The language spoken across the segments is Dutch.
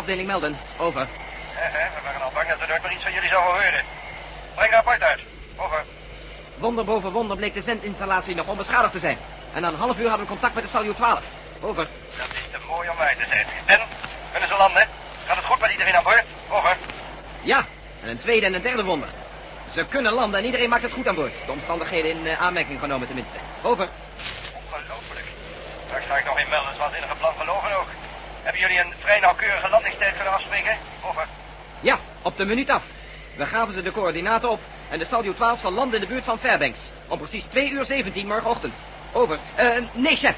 afdeling melden. Over. we waren al bang dat we nooit meer iets van jullie zouden horen. Breng rapport uit. Over. Wonder boven wonder bleek de zendinstallatie nog onbeschadigd te zijn. En na een half uur hadden we contact met de Salyut 12. Over. Dat is te mooi om waar te zijn. En, kunnen ze landen? Gaat het goed met iedereen aan boord? Over. Ja, en een tweede en een derde wonder. Ze kunnen landen en iedereen maakt het goed aan boord. De omstandigheden in uh, aanmerking genomen tenminste. Over. Ongelooflijk. Daar sta ik nog in melden, waanzinnige plan gelogen ook. Hebben jullie een vrij nauwkeurige landingstijd kunnen afspreken? Over. Ja, op de minuut af. We gaven ze de coördinaten op en de Salyut 12 zal landen in de buurt van Fairbanks. Om precies 2 uur 17 morgenochtend. Over. Uh, nee, chef.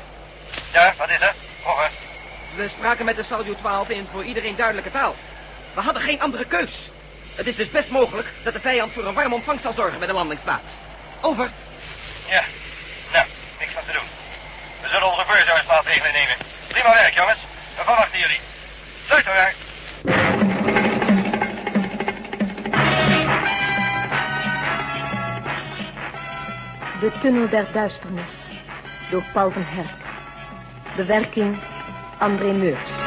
Ja, wat is er? Over. We spraken met de Salyut 12 in voor iedereen duidelijke taal. We hadden geen andere keus. Het is dus best mogelijk dat de vijand voor een warm ontvangst zal zorgen bij de landingsplaats. Over. Ja, nou, niks van te doen. We zullen onze voorzorgsmaatregelen nemen. Prima werk, jongens. We verwachten jullie. De Tunnel der Duisternis door Paul van Herk. Bewerking André Meurs.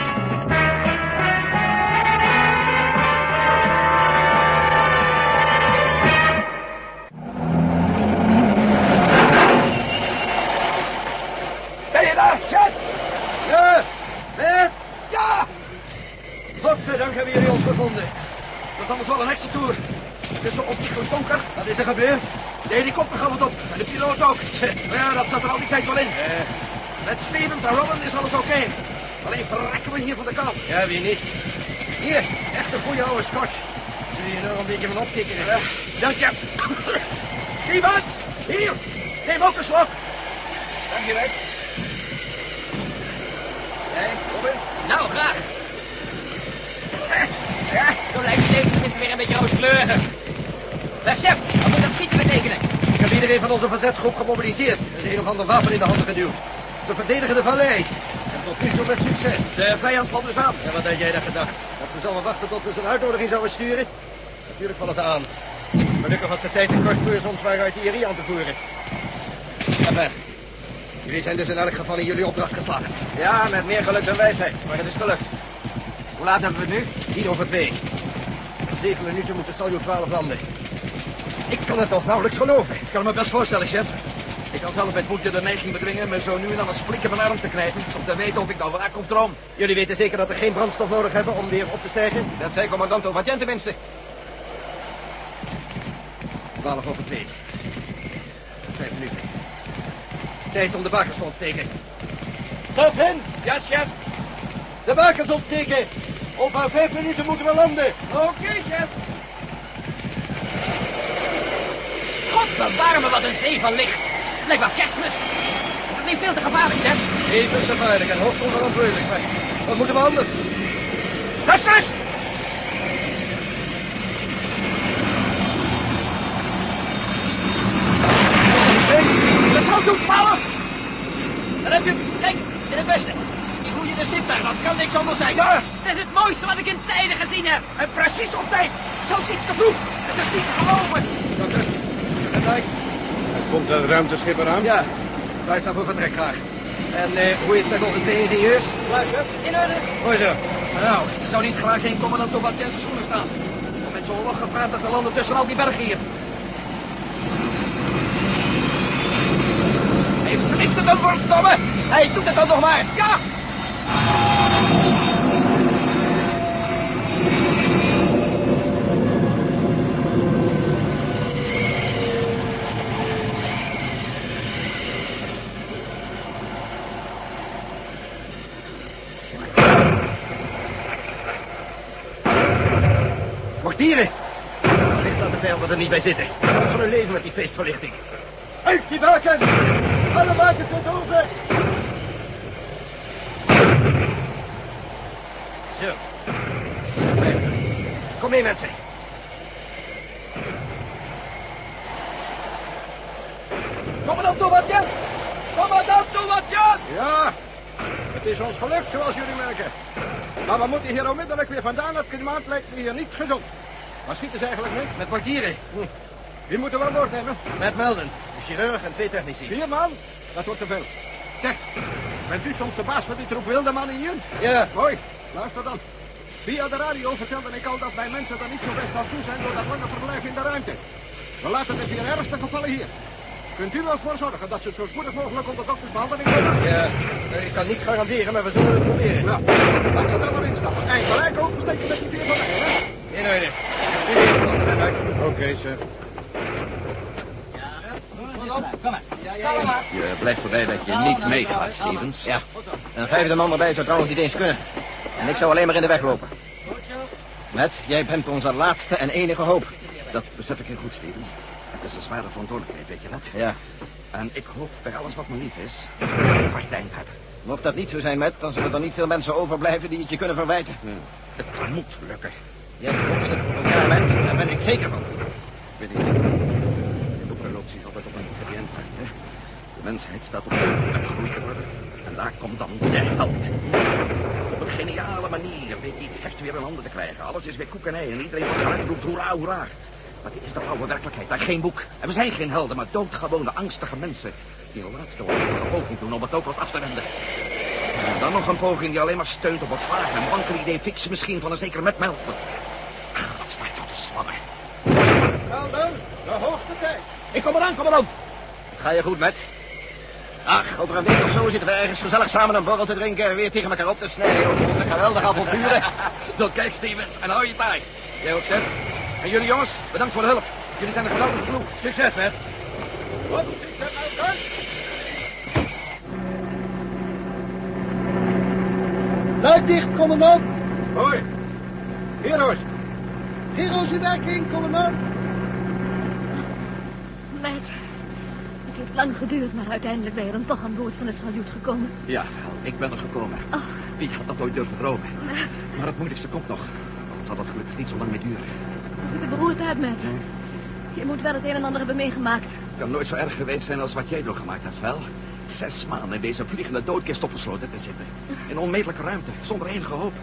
Er gebeurd? De helikopter gaf het op. En de piloot ook. Maar ja, dat zat er al die tijd wel in. Eh, Met Stevens en Robin is alles oké. Alleen verrekken we hier van de kou. ja, wie niet? Hier, echt een goede oude scotch. Zul je er nog een beetje van opkikken? Ja, dank je. Stevens, hier. Neem ook een slok. Dank je, Bert. Jij, Robin? Nou, graag. Ja, zo lijkt het tenminste weer een beetje rooskleurig. Uh, chef, wat moet dat schieten betekenen? Ik heb iedereen van onze verzetsgroep gemobiliseerd. Er is een of ander wapen in de handen geduwd. Ze verdedigen de vallei. En tot nu toe met succes. De vijand valt dus aan. En wat had jij dan gedacht? Dat ze zouden wachten tot we ze een uitnodiging zouden sturen? Natuurlijk vallen ze aan. Gelukkig was de tijd te kort voor ons waren artillerie aan te voeren. Enfin, jullie zijn dus in elk geval in jullie opdracht geslaagd. Ja, met meer geluk dan wijsheid. Maar het is gelukt. Hoe laat hebben we het nu? Tien over twee. Zeven minuten moet de Salyut 12 landen. Ik kan het toch nauwelijks geloven. Ik kan me best voorstellen, chef. Ik kan zelf met moedje de neiging bedwingen me zo nu en dan een splik in mijn arm te knijpen. Om te weten of ik nou waak of droom. Jullie weten zeker dat we geen brandstof nodig hebben om weer op te stijgen? Dat zei commandant Overtjen tenminste. Twaalf over twee. Vijf minuten. Tijd om de bakens te ontsteken. Stop hen! Ja, chef. De bakens ontsteken! Over vijf minuten moeten we landen. Oké, chef. God bewaar me, wat een zee van licht. Lijkt wel kerstmis. Is dat niet veel te gevaarlijk, chef? Even gevaarlijk en hoogst onverantwoordelijk, maar wat moeten we anders? Luister eens. Dat zal doen, twaalf. Dan heb je, kijk, in het westen. Die gloeiende stip daar, dat kan niks anders zijn. Ja, Het is het mooiste wat ik in tijden gezien heb. en precies op tijd. Zelfs iets te vroeg. Het is niet te geloven. Dijk? Komt een ruimteschip eraan? Ja, wij staan voor vertrek graag. En eh, hoe is het met onze twee ingenieurs? In orde. Mooi zo. Nou, ik zou niet graag geen commandant op wat zijn schoenen staan. Om met zo'n log gepraat dat te landen tussen al die bergen hier. Hij flikt het dan, verdomme! Hij doet het dan nog maar! Ja! Mortieren! Wellicht dat de vijanden er niet bij zitten. Dat is van hun leven met die feestverlichting. Uit die baken! Alle bakens met open! Zo. Kom mee, mensen. Commandant Dovatjan! Commandant Dovatjan! Ja, het is ons gelukt, zoals jullie merken. Maar we moeten hier onmiddellijk weer vandaan. Het klimaat lijkt me hier niet gezond. Waar schieten ze eigenlijk mee? Met mortieren. Wie moeten we aan boord nemen? Met Melden, de chirurg en twee technici. Vier man? Dat wordt te veel. Zeg, bent u soms de baas van die troep wilde mannen hier? Ja, Mooi, luister dan. Via de radio vertelde ik al dat wij mensen er niet zo best aan toe zijn door dat lange verblijf in de ruimte. We laten de vier ergste gevallen hier. Kunt u wel voor zorgen dat ze zo spoedig mogelijk onder doktersbehandeling komen? Ja, ik kan niets garanderen, maar we zullen het proberen. Nou, laat ze dan maar instappen. En gelijk oversteken met die vier van mij, hè? In orde. U eerst, Dr. Uit. Oké, sir. Je blijft erbij dat je niet meegaat, Stevens. Ja. Een vijfde man erbij zou trouwens niet eens kunnen. En ik zou alleen maar in de weg lopen. Matt, jij bent onze laatste en enige hoop. Dat besef ik heel goed, Stevens. Het is een zware verantwoordelijkheid, weet je dat? Ja. En ik hoop bij alles wat me lief is, dat ik partij heb. Mocht dat niet zo zijn, Matt, dan zullen er niet veel mensen overblijven die het je kunnen verwijten. Het moet lukken. Jij hoopt Matt. Daar ben ik zeker van. Weet je, de boeken loopt zich altijd op een end uit? De mensheid staat op punt groei te worden. En daar komt dan de held. Op een geniale manier weet hij het heft weer in handen te krijgen. Alles is weer koek en ei en iedereen wordt gelijk roept hoera, hoera. Maar dit is de oude werkelijkheid. Daar geen boek. En we zijn geen helden, maar doodgewone, angstige mensen. Die een laatste wanhopige poging doen om het ook wat af te wenden. En dan nog een poging die alleen maar steunt op het vage en wankele idee fixen misschien van een zeker met Melton. Ah, wat staat tot de zwammen. Nou dan, de hoogste tijd. Ik kom eraan, commandant. Ga je goed, met? Ach, over een week of zo zitten we ergens gezellig samen een borrel te drinken... en weer tegen elkaar op te snijden over onze geweldige avonturen. Zo, kijk, Stevens, en hou je taai. Jij ook, Seth. En jullie jongens, bedankt voor de hulp. Jullie zijn een geweldige ploeg. Succes, er nou uit? Luid dicht, commandant. Hoi. Heroes. Heroes in werking, commandant. Matt, het heeft lang geduurd, maar uiteindelijk ben je dan toch aan boord van de saluut gekomen. Ja, ik ben er gekomen. Oh. Wie had dat ooit durven dromen? Maar het moeilijkste komt nog. Dan zal dat gelukkig niet zo lang meer duren. Je ziet er beroerd uit, Matt. Je moet wel het een en ander hebben meegemaakt. Het kan nooit zo erg geweest zijn als wat jij doorgemaakt hebt, wel. Zes maanden in deze vliegende doodkist opgesloten te zitten. In onmetelijke ruimte, zonder enige hoop.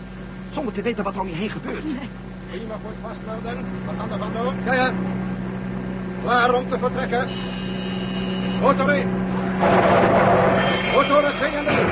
Zonder te weten wat er om je heen gebeurt. Prima voor het vastmelden. Wat gaan er van doen? Ja, ja. Klaar om te vertrekken. Motor 1. Motoren 2 en 3.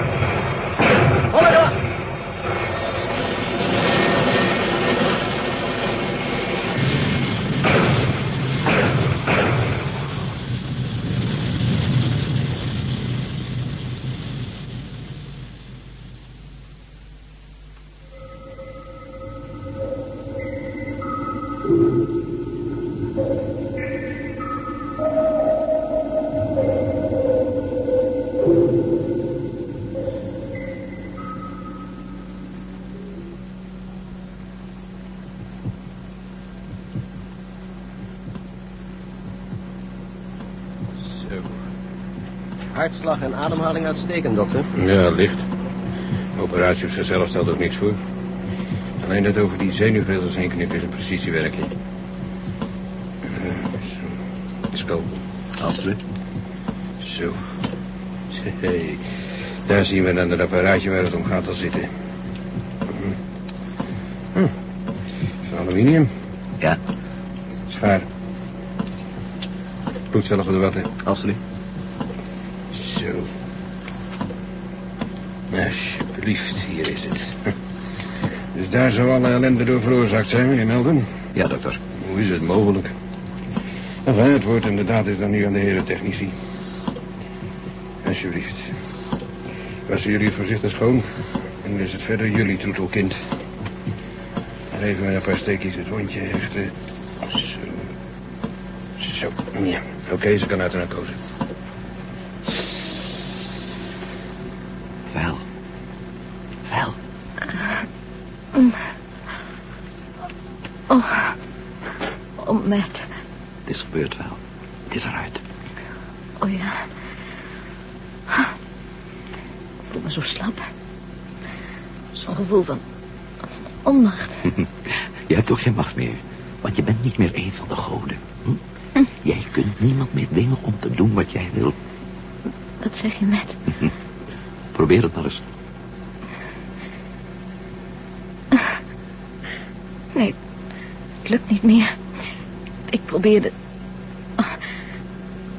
Hartslag en ademhaling uitstekend, dokter. Ja, licht. De operatie op zichzelf stelt ook niks voor. Alleen dat over die zenuwvezels heen knippen is een precisiewerkje. Eh, Zo. Spel. Alsjeblieft. Zo. Hey. Daar zien we dan het apparaatje waar het om gaat al zitten. Hm. Hm. Van aluminium. Ja, Schaar. Bloedcellen voor de watten. alsjeblieft. Zo. Alsjeblieft, hier is het. Dus daar zou alle ellende door veroorzaakt zijn, meneer Melden. Ja, dokter. Hoe is het mogelijk? Enfin, het woord inderdaad is dan nu aan de heren technici. Alsjeblieft. Wassen jullie voorzichtig schoon. En dan is het verder jullie troetelkind. Even met een paar steekjes het wondje hechten. Zo. Zo. Ja. Oké, ze kan uit de narcose. Wel. Wel. Oh. Oh, Matt. Het is gebeurd wel. Het is eruit. Oh ja. Ik voel me zo slap. Zo'n gevoel van onmacht. Je hebt ook geen macht meer. Want je bent niet meer een van de goden. Hm? Jij kunt niemand meer dwingen om te doen wat jij wil. Wat zeg je, Matt? Probeer het maar eens. Nee, het lukt niet meer. Ik probeerde...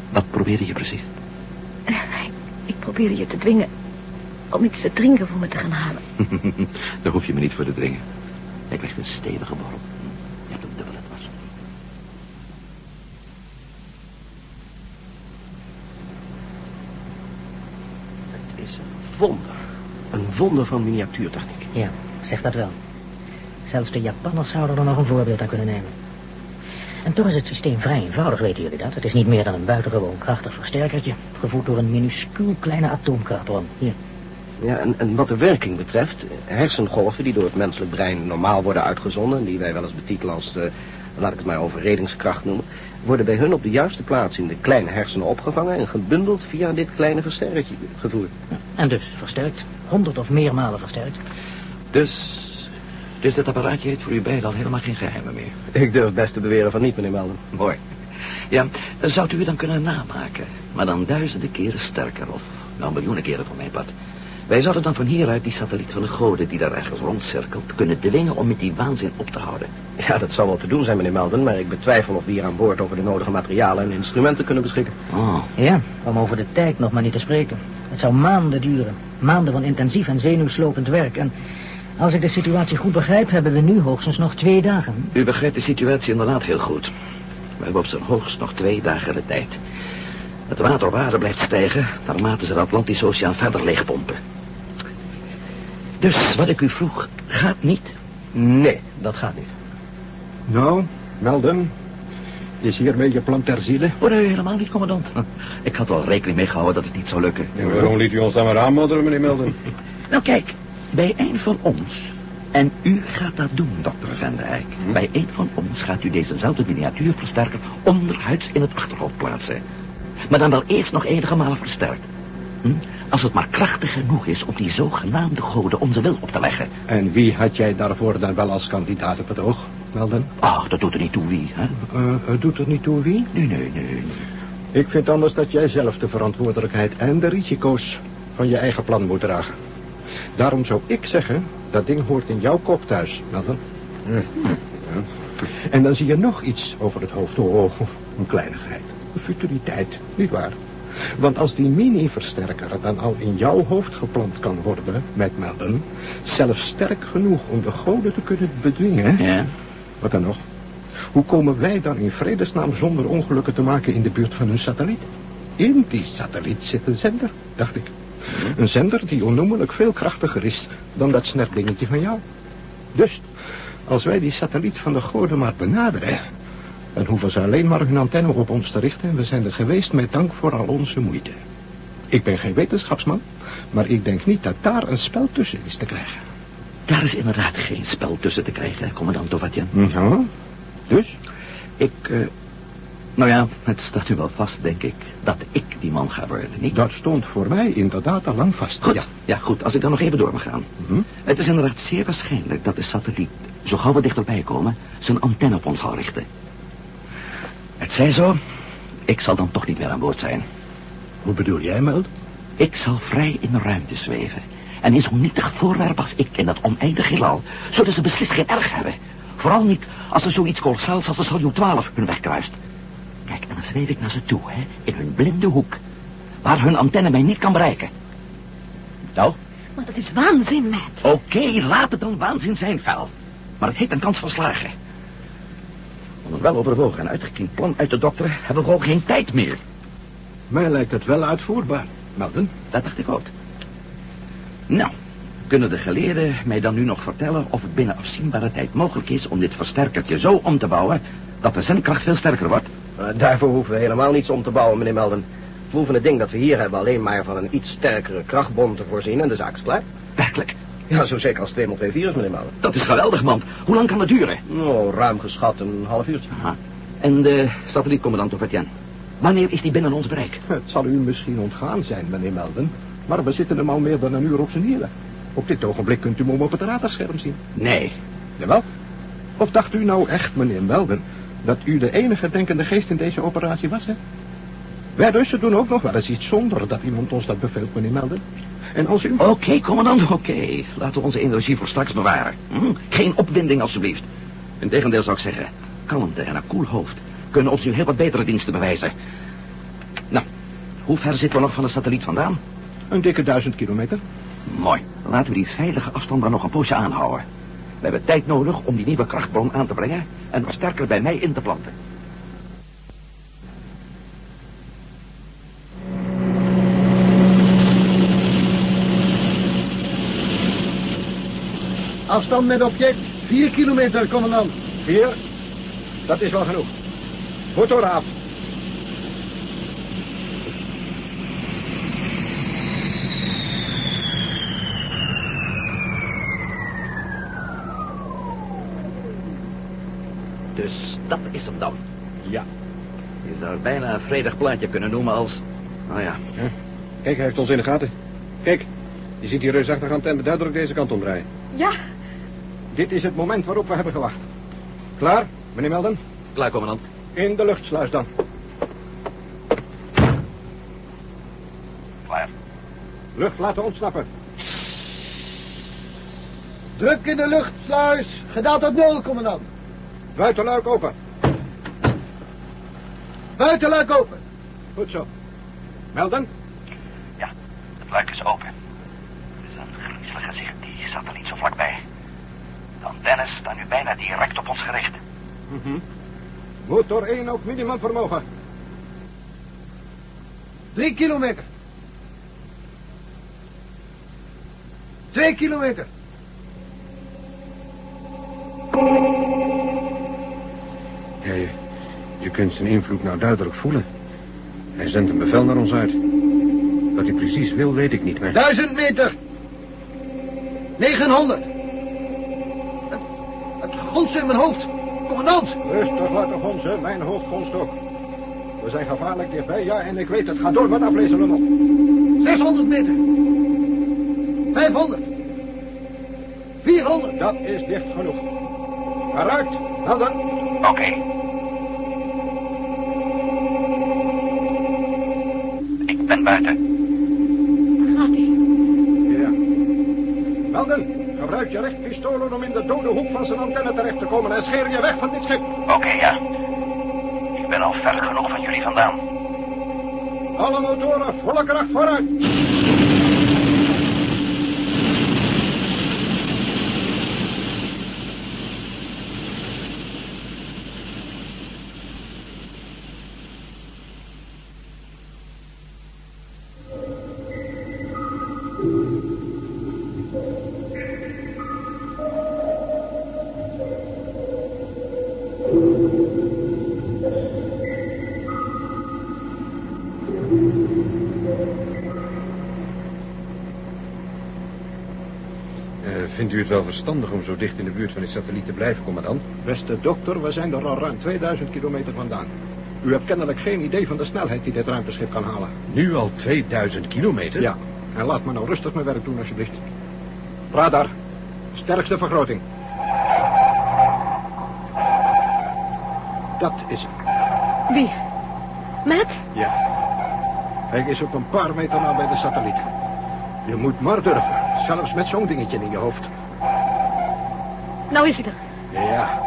Wat probeerde je precies? Ik probeerde je te dwingen om iets te drinken voor me te gaan halen. Daar hoef je me niet voor te dringen. Hij krijgt een stevige borrel. Je hebt een dubbele was. Het is een wonder. Een wonder van miniatuurtechniek. Ja, zeg dat wel. Zelfs de Japanners zouden er nog een voorbeeld aan kunnen nemen. En toch is het systeem vrij eenvoudig, weten jullie dat? Het is niet meer dan een buitengewoon krachtig versterkertje, gevoed door een minuscuul kleine atoomkrachtbron. Hier. Ja, en, en wat de werking betreft, hersengolven die door het menselijk brein normaal worden uitgezonden, die wij wel eens betitelen als, uh, laat ik het maar overredingskracht noemen, worden bij hun op de juiste plaats in de kleine hersenen opgevangen en gebundeld via dit kleine versterkertje gevoerd. En dus versterkt, honderd of meermalen versterkt. Dus, dus dit apparaatje heeft voor u beiden al helemaal geen geheimen meer. Ik durf best te beweren van niet, meneer Melden. Mooi. Ja, zou u het dan kunnen namaken, maar dan duizenden keren sterker of nou miljoenen keren van mijn part. Wij zouden dan van hieruit die satelliet van de goden die daar ergens rondcirkelt... kunnen dwingen om met die waanzin op te houden. Ja, dat zou wel te doen zijn, meneer Melden... maar ik betwijfel of we hier aan boord over de nodige materialen en instrumenten kunnen beschikken. Oh. Ja, om over de tijd nog maar niet te spreken. Het zou maanden duren. Maanden van intensief en zenuwslopend werk. En als ik de situatie goed begrijp, hebben we nu hoogstens nog twee dagen. U begrijpt de situatie inderdaad heel goed. We hebben op zijn hoogst nog twee dagen de tijd. Het waterwaarde blijft stijgen naarmate ze de Atlantische Oceaan verder leegpompen. Dus wat ik u vroeg, gaat niet? Nee, dat gaat niet. Nou, Melden, is hiermee je plan ter ziele? Oh, nee, helemaal niet, commandant. Ik had al rekening mee gehouden dat het niet zou lukken. Ja, waarom liet u ons dan maar aanmodderen, meneer Melden? Nou, kijk, bij een van ons... En u gaat dat doen, dokter Venderijk. Hm? Bij een van ons gaat u dezezelfde miniatuurversterker onderhuids in het achterhoofd plaatsen. Maar dan wel eerst nog enige malen versterkt. Hm? Als het maar krachtig genoeg is om die zogenaamde goden onze wil op te leggen. En wie had jij daarvoor dan wel als kandidaat op het oog, Melden? Ach, dat doet er niet toe wie, hè? Uh, het doet er niet toe wie? Nee, nee. nee. Ik vind anders dat jij zelf de verantwoordelijkheid en de risico's van je eigen plan moet dragen. Daarom zou ik zeggen, dat ding hoort in jouw kop thuis, Melden. Ja. En dan zie je nog iets over het hoofd. Oh, een kleinigheid. Futuriteit, niet waar? Want als die mini-versterker dan al in jouw hoofd geplant kan worden, met Melden, zelfs sterk genoeg om de goden te kunnen bedwingen, Ja? wat dan nog? Hoe komen wij dan in vredesnaam zonder ongelukken te maken in de buurt van hun satelliet? In die satelliet zit een zender, dacht ik. Een zender die onnoemelijk veel krachtiger is dan dat snerpdingetje van jou. Dus, als wij die satelliet van de goden maar benaderen... dan hoeven ze alleen maar hun antenne op ons te richten... en we zijn er geweest met dank voor al onze moeite. Ik ben geen wetenschapsman, maar ik denk niet dat daar een spel tussen is te krijgen. Daar is inderdaad geen spel tussen te krijgen, commandant Dovatjan. Ja, dus? Ik, eh... Nou ja, het staat u wel vast, denk ik, dat ik die man ga worden, niet? Dat stond voor mij inderdaad al lang vast. Goed, Ja. ja, goed, als ik dan nog even door mag gaan. Mhm. Het is inderdaad zeer waarschijnlijk dat de satelliet, zo gauw we dichterbij komen, zijn antenne op ons zal richten. Het zij zo, ik zal dan toch niet meer aan boord zijn. Hoe bedoel jij, Meld? Ik zal vrij in de ruimte zweven. En in zo'n nietig voorwerp als ik in dat oneindig heelal... zullen ze beslist geen erg hebben. Vooral niet als er zoiets kolossaals als de Salyut 12 hun weg kruist. Kijk, en dan zweef ik naar ze toe, hè, in hun blinde hoek. Waar hun antenne mij niet kan bereiken. Nou, Maar dat is waanzin, Matt. oké, laat het dan waanzin zijn, vuil. Maar het heeft een kans van slagen. Om een weloverwogen en uitgekiend plan uit te dokteren... hebben we gewoon geen tijd meer. Mij lijkt het wel uitvoerbaar, Melden. Dat dacht ik ook. Nou, kunnen de geleerden mij dan nu nog vertellen of het binnen afzienbare tijd mogelijk is om dit versterkertje zo om te bouwen dat de zendkracht veel sterker wordt? Daarvoor hoeven we helemaal niets om te bouwen, meneer Melden. We hoeven het ding dat we hier hebben alleen maar van een iets sterkere krachtbron te voorzien en de zaak is klaar. Werkelijk, Ja, zo zeker als 2 x 2 virus, meneer Melden. dat is geweldig, man. Hoe lang kan het duren? Oh, ruim geschat een half uurtje. Aha. En de satellietcommandant of Etienne? Wanneer is die binnen ons bereik? Het zal u misschien ontgaan zijn, meneer Melden. Maar we zitten hem al meer dan een uur op zijn hielen. Op dit ogenblik kunt u hem op het radarscherm zien. Nee. Jawel. Of dacht u nou echt, meneer Melden, dat u de enige denkende geest in deze operatie was, hè? Wij Russen doen ook nog wel eens iets zonder dat iemand ons dat beveelt, meneer Melden. En als u... Oké, commandant, oké. Laten we onze energie voor straks bewaren. Hm? Geen opwinding, alstublieft. Integendeel zou ik zeggen, kalmte en een koel hoofd kunnen ons nu heel wat betere diensten bewijzen. Nou, hoe ver zitten we nog van de satelliet vandaan? Een dikke duizend kilometer. Mooi. Laten we die veilige afstand dan nog een poosje aanhouden. We hebben tijd nodig om die nieuwe krachtbron aan te brengen en nog sterker bij mij in te planten. Afstand met object, 4 kilometer, commandant. Vier. Dat is wel genoeg. Motor af. Dus dat is hem dan. Ja. Je zou het bijna een vredig plaatje kunnen noemen als... Nou ja, Kijk, hij heeft ons in de gaten. Kijk, je ziet die reusachtige antenne duidelijk deze kant omdraaien. Ja, Dit is het moment waarop we hebben gewacht. Klaar, meneer Melden? klaar commandant. In de luchtsluis dan. Klaar. Lucht laten ontsnappen. Druk in de luchtsluis. Gedaald op nul, commandant. Buitenluik open. Buitenluik open. Goed zo. Melden? Ja, het luik is open. Het is een griezelig gezicht, die satelliet zo vlakbij. De antennes staan nu bijna direct op ons gericht. Mhm. Motor 1 op minimum vermogen. 3 kilometer. 2 kilometer. Kunt zijn invloed nou duidelijk voelen. Hij zendt een bevel naar ons uit. Wat hij precies wil, weet ik niet, maar... 1000 meter. 900. Het, het gonst in mijn hoofd. Commandant. Rustig laten gonzen, mijn hoofd gonst ook. We zijn gevaarlijk dichtbij, ja, en ik weet het. Ga door met aflezen, Lummel. 600 meter. 500. 400. Dat is dicht genoeg. Eruit, Melden. Oké. Ik ben buiten. gaat hij. Ja. Melden, gebruik je rechtpistolen om in de dode hoek van zijn antenne terecht te komen en scheer je weg van dit schip. Oké, ja. Ik ben al ver genoeg van jullie vandaan. Alle motoren, volle kracht vooruit. Eh, vindt u het wel verstandig om zo dicht in de buurt van die satelliet te blijven, commandant? Beste dokter, we zijn er al ruim 2000 kilometer vandaan. U hebt kennelijk geen idee van de snelheid die dit ruimteschip kan halen. Nu al 2000 kilometer? Ja, en laat me nou rustig mijn werk doen, alsjeblieft. Radar, sterkste vergroting. Dat is hem. Wie? Matt? Ja. Hij is op een paar meter na bij de satelliet. Je moet maar durven, zelfs met zo'n dingetje in je hoofd. Nou is hij er. Ja,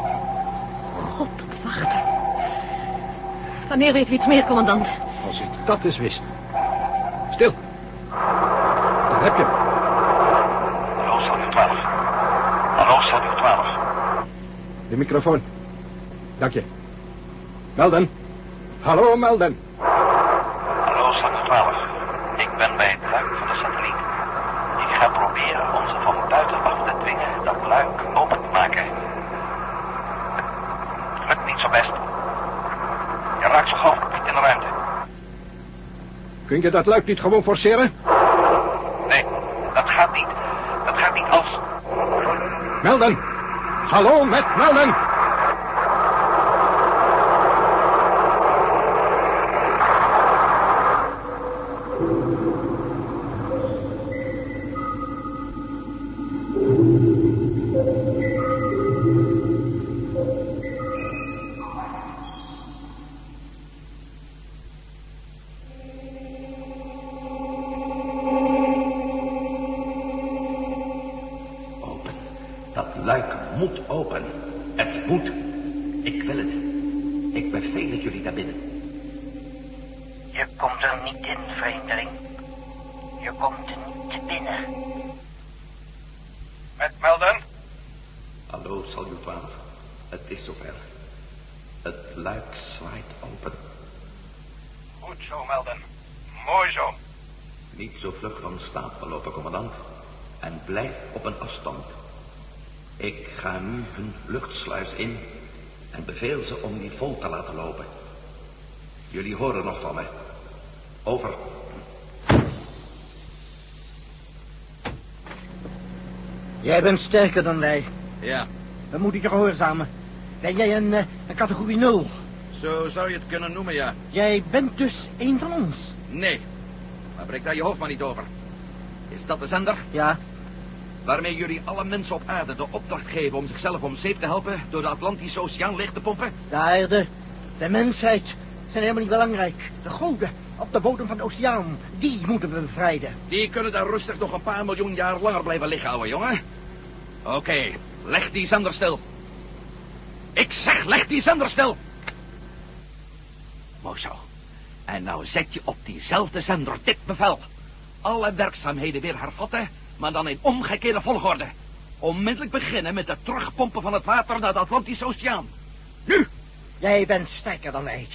God, dat wachten. Wanneer weten we iets meer, commandant? als ik dat eens wist. Stil. Daar heb je hem. Hallo, Salu 12. Hallo, Salu 12. De microfoon. Dank je. Melden. Hallo, Melden. Hallo, Salu 12. Ik ben bij het luik van de satelliet. Ik ga proberen om ze van buitenaf te dwingen dat luik open te maken. Het lukt niet zo best. Je raakt zo gauw niet in de ruimte. Kun je dat luik niet gewoon forceren? Nee, dat gaat niet. Dat gaat niet als... Melden. Hallo, met Melden. Moet open. Het moet. Ik wil het. Ik beveel het jullie daar binnen. Je komt er niet in, vreemdeling. Je komt niet binnen. Met Melden? Saljut 12. Het is zover. Het luik zwaait open. Goed zo, Melden. Mooi zo. Niet zo vlug van stapel lopen, commandant. En blijf op een afstand. Ik ga nu hun luchtsluis in en beveel ze om die vol te laten lopen. Jullie horen nog van me. Over. Jij bent sterker dan wij. Ja, We moeten je gehoorzamen. Ben jij een, eh, een categorie 0? zo zou je het kunnen noemen, ja. Jij bent dus een van ons. Nee, maar breek daar je hoofd maar niet over. Is dat de zender? Ja, Waarmee jullie alle mensen op aarde de opdracht geven om zichzelf om zeep te helpen door de Atlantische Oceaan leeg te pompen? de aarde, de mensheid zijn helemaal niet belangrijk. De goden op de bodem van de oceaan, die moeten we bevrijden. Die kunnen daar rustig nog een paar miljoen jaar langer blijven liggen, ouwe jongen. Oké, leg die zender stil. Ik zeg, leg die zender stil. Mooi zo. En nou zet je op diezelfde zender dit bevel. Alle werkzaamheden weer hervatten, maar dan in omgekeerde volgorde. Onmiddellijk beginnen met het terugpompen van het water naar de Atlantische Oceaan. Nu! Jij bent sterker dan wij.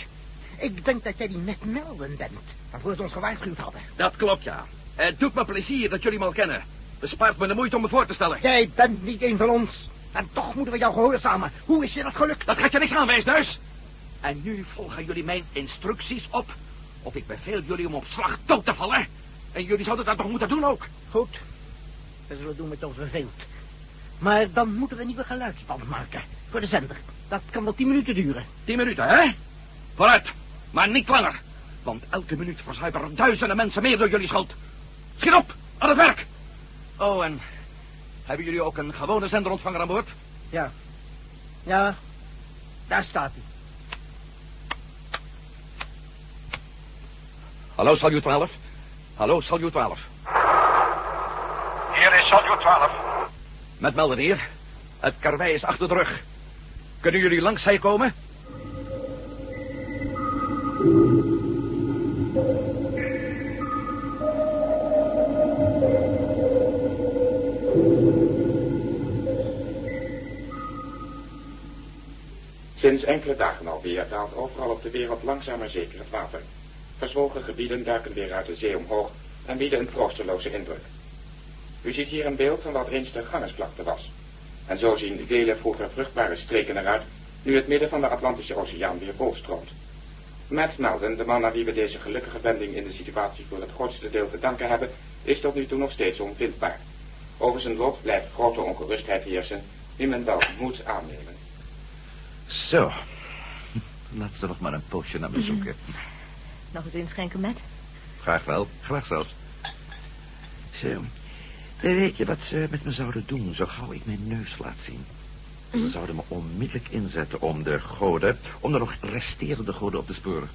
Ik denk dat jij die net melden bent, waarvoor ze ons gewaarschuwd hadden. Dat klopt, ja. Het doet me plezier dat jullie me al kennen. Bespaart me de moeite om me voor te stellen. Jij bent niet een van ons. En toch moeten we jou gehoorzamen. Hoe is je dat gelukt? Dat gaat je niks aan, wijsneus. En nu volgen jullie mijn instructies op. Of ik beveel jullie om op slag dood te vallen. En jullie zouden dat toch moeten doen ook. Goed. We zullen doen met ons beveelt. Maar dan moeten we een nieuwe geluidsband maken. Voor de zender. Dat kan wel tien minuten duren. Tien minuten, hè? Vooruit. Maar niet langer. Want elke minuut verzuiperen duizenden mensen meer door jullie schuld. Schiet op. Aan het werk. Oh, en hebben jullie ook een gewone zenderontvanger aan boord? Ja. Ja, daar staat hij. Hallo, Saljut 12. Hallo, Saljut 12. Hier is Saljut 12. Met melden hier. Het karwei is achter de rug. Kunnen jullie langs zij komen? Sinds enkele dagen alweer daalt overal op de wereld langzaam maar zeker het water. Verzwolgen gebieden duiken weer uit de zee omhoog en bieden een troosteloze indruk. U ziet hier een beeld van wat eens de Gangesvlakte was. En zo zien vele vroeger vruchtbare streken eruit, nu het midden van de Atlantische Oceaan weer volstroomt. Matt Melden, de man aan wie we deze gelukkige wending in de situatie voor het grootste deel te danken hebben, is tot nu toe nog steeds onvindbaar. Over zijn lot blijft grote ongerustheid heersen, die men wel moet aannemen. Zo. Laat ze nog maar een poosje naar me zoeken. Nog eens inschenken, Matt? Graag wel. Graag zelfs. Zo. Weet je wat ze met me zouden doen, zo gauw ik mijn neus laat zien? Ze zouden me onmiddellijk inzetten om de goden, om de nog resterende goden op te sporen.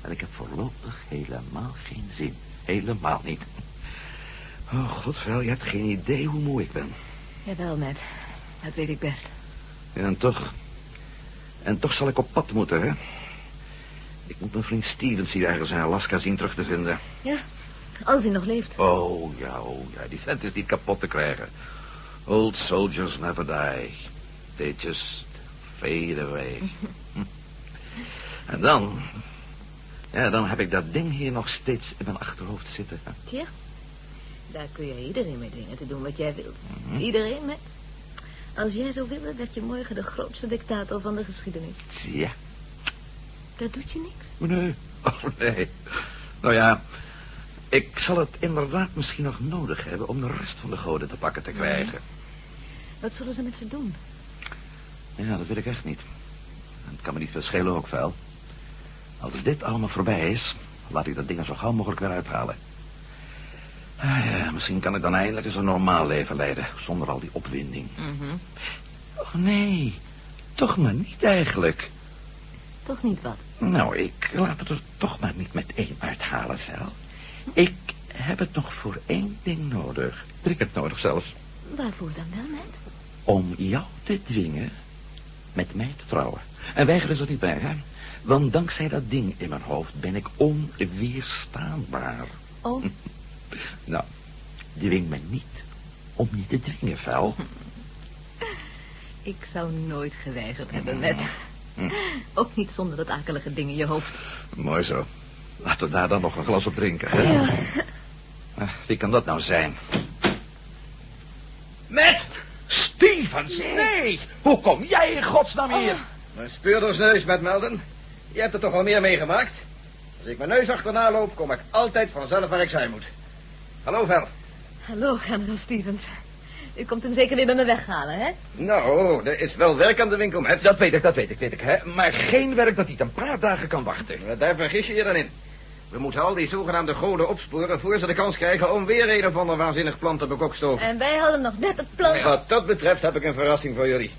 En ik heb voorlopig helemaal geen zin. Helemaal niet. Oh, godvel, je hebt geen idee hoe moe ik ben. Jawel, Matt. Dat weet ik best. Ja, en toch... En toch zal ik op pad moeten, hè? Ik moet mijn vriend Stevens hier ergens in Alaska zien terug te vinden. Ja, als hij nog leeft. Oh, ja, oh, ja. Die vent is niet kapot te krijgen. Old soldiers never die. They just fade away. En dan... Ja, dan heb ik dat ding hier nog steeds in mijn achterhoofd zitten. Tja, daar kun je iedereen mee dwingen te doen wat jij wilt. Mhm. Iedereen, Matt. Als jij zou willen dat je morgen de grootste dictator van de geschiedenis... Ja. Dat doet je niks. Nee. Oh, nee. Nou ja, ik zal het inderdaad misschien nog nodig hebben om de rest van de goden te pakken te krijgen. Wat zullen ze met ze doen? Ja, dat wil ik echt niet. Het kan me niet veel schelen ook wel. Als dit allemaal voorbij is, laat ik dat ding er zo gauw mogelijk weer uithalen. Ah ja, misschien kan ik dan eindelijk eens een normaal leven leiden, zonder al die opwinding. Mhm. Oh nee, toch maar niet eigenlijk. Toch niet wat? Nou, ik laat het er toch maar niet met één uithalen, Vel. Ik heb het nog voor één ding nodig. Dringend nodig zelfs. Waarvoor dan wel, Matt? Om jou te dwingen met mij te trouwen. En weigeren ze er niet bij, hè? Want dankzij dat ding in mijn hoofd ben ik onweerstaanbaar. Oh, Nou, dwing me niet om niet te dwingen, Vel. Ik zou nooit geweigerd hebben, met. Ook niet zonder dat akelige ding in je hoofd. Mooi zo. Laten we daar dan nog een glas op drinken, hè? Ja. Wie kan dat nou zijn? Met! Stevens, nee! Hoe kom jij in godsnaam hier? Mijn speurdersneus met melden. Je hebt er toch al meer meegemaakt? Als ik mijn neus achterna loop, kom ik altijd vanzelf waar ik zijn moet. Hallo, Vel. Hallo, generaal Stevens. U komt hem zeker weer bij me weghalen, hè? Nou, er is wel werk aan de winkel, met. Dat weet ik, dat weet ik, weet ik, hè. Maar geen werk dat niet een paar dagen kan wachten. Daar vergis je je dan in. We moeten al die zogenaamde goden opsporen... voor ze de kans krijgen om weer een of ander waanzinnig plan te bekokstoven. En wij hadden nog net het plan... Wat dat betreft heb ik een verrassing voor jullie.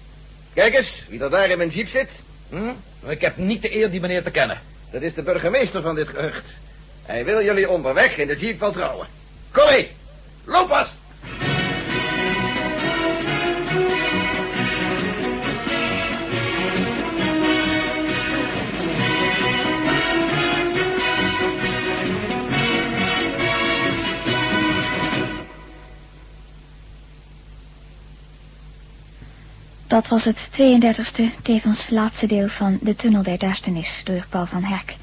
Kijk eens, wie er daar in mijn jeep zit. Hm? Ik heb niet de eer die meneer te kennen. Dat is de burgemeester van dit gehucht. Hij wil jullie onderweg in de jeep wel trouwen. Kom mee, loop pas! Dat was het 32e, tevens laatste deel van De Tunnel der Duisternis door Paul van Herk.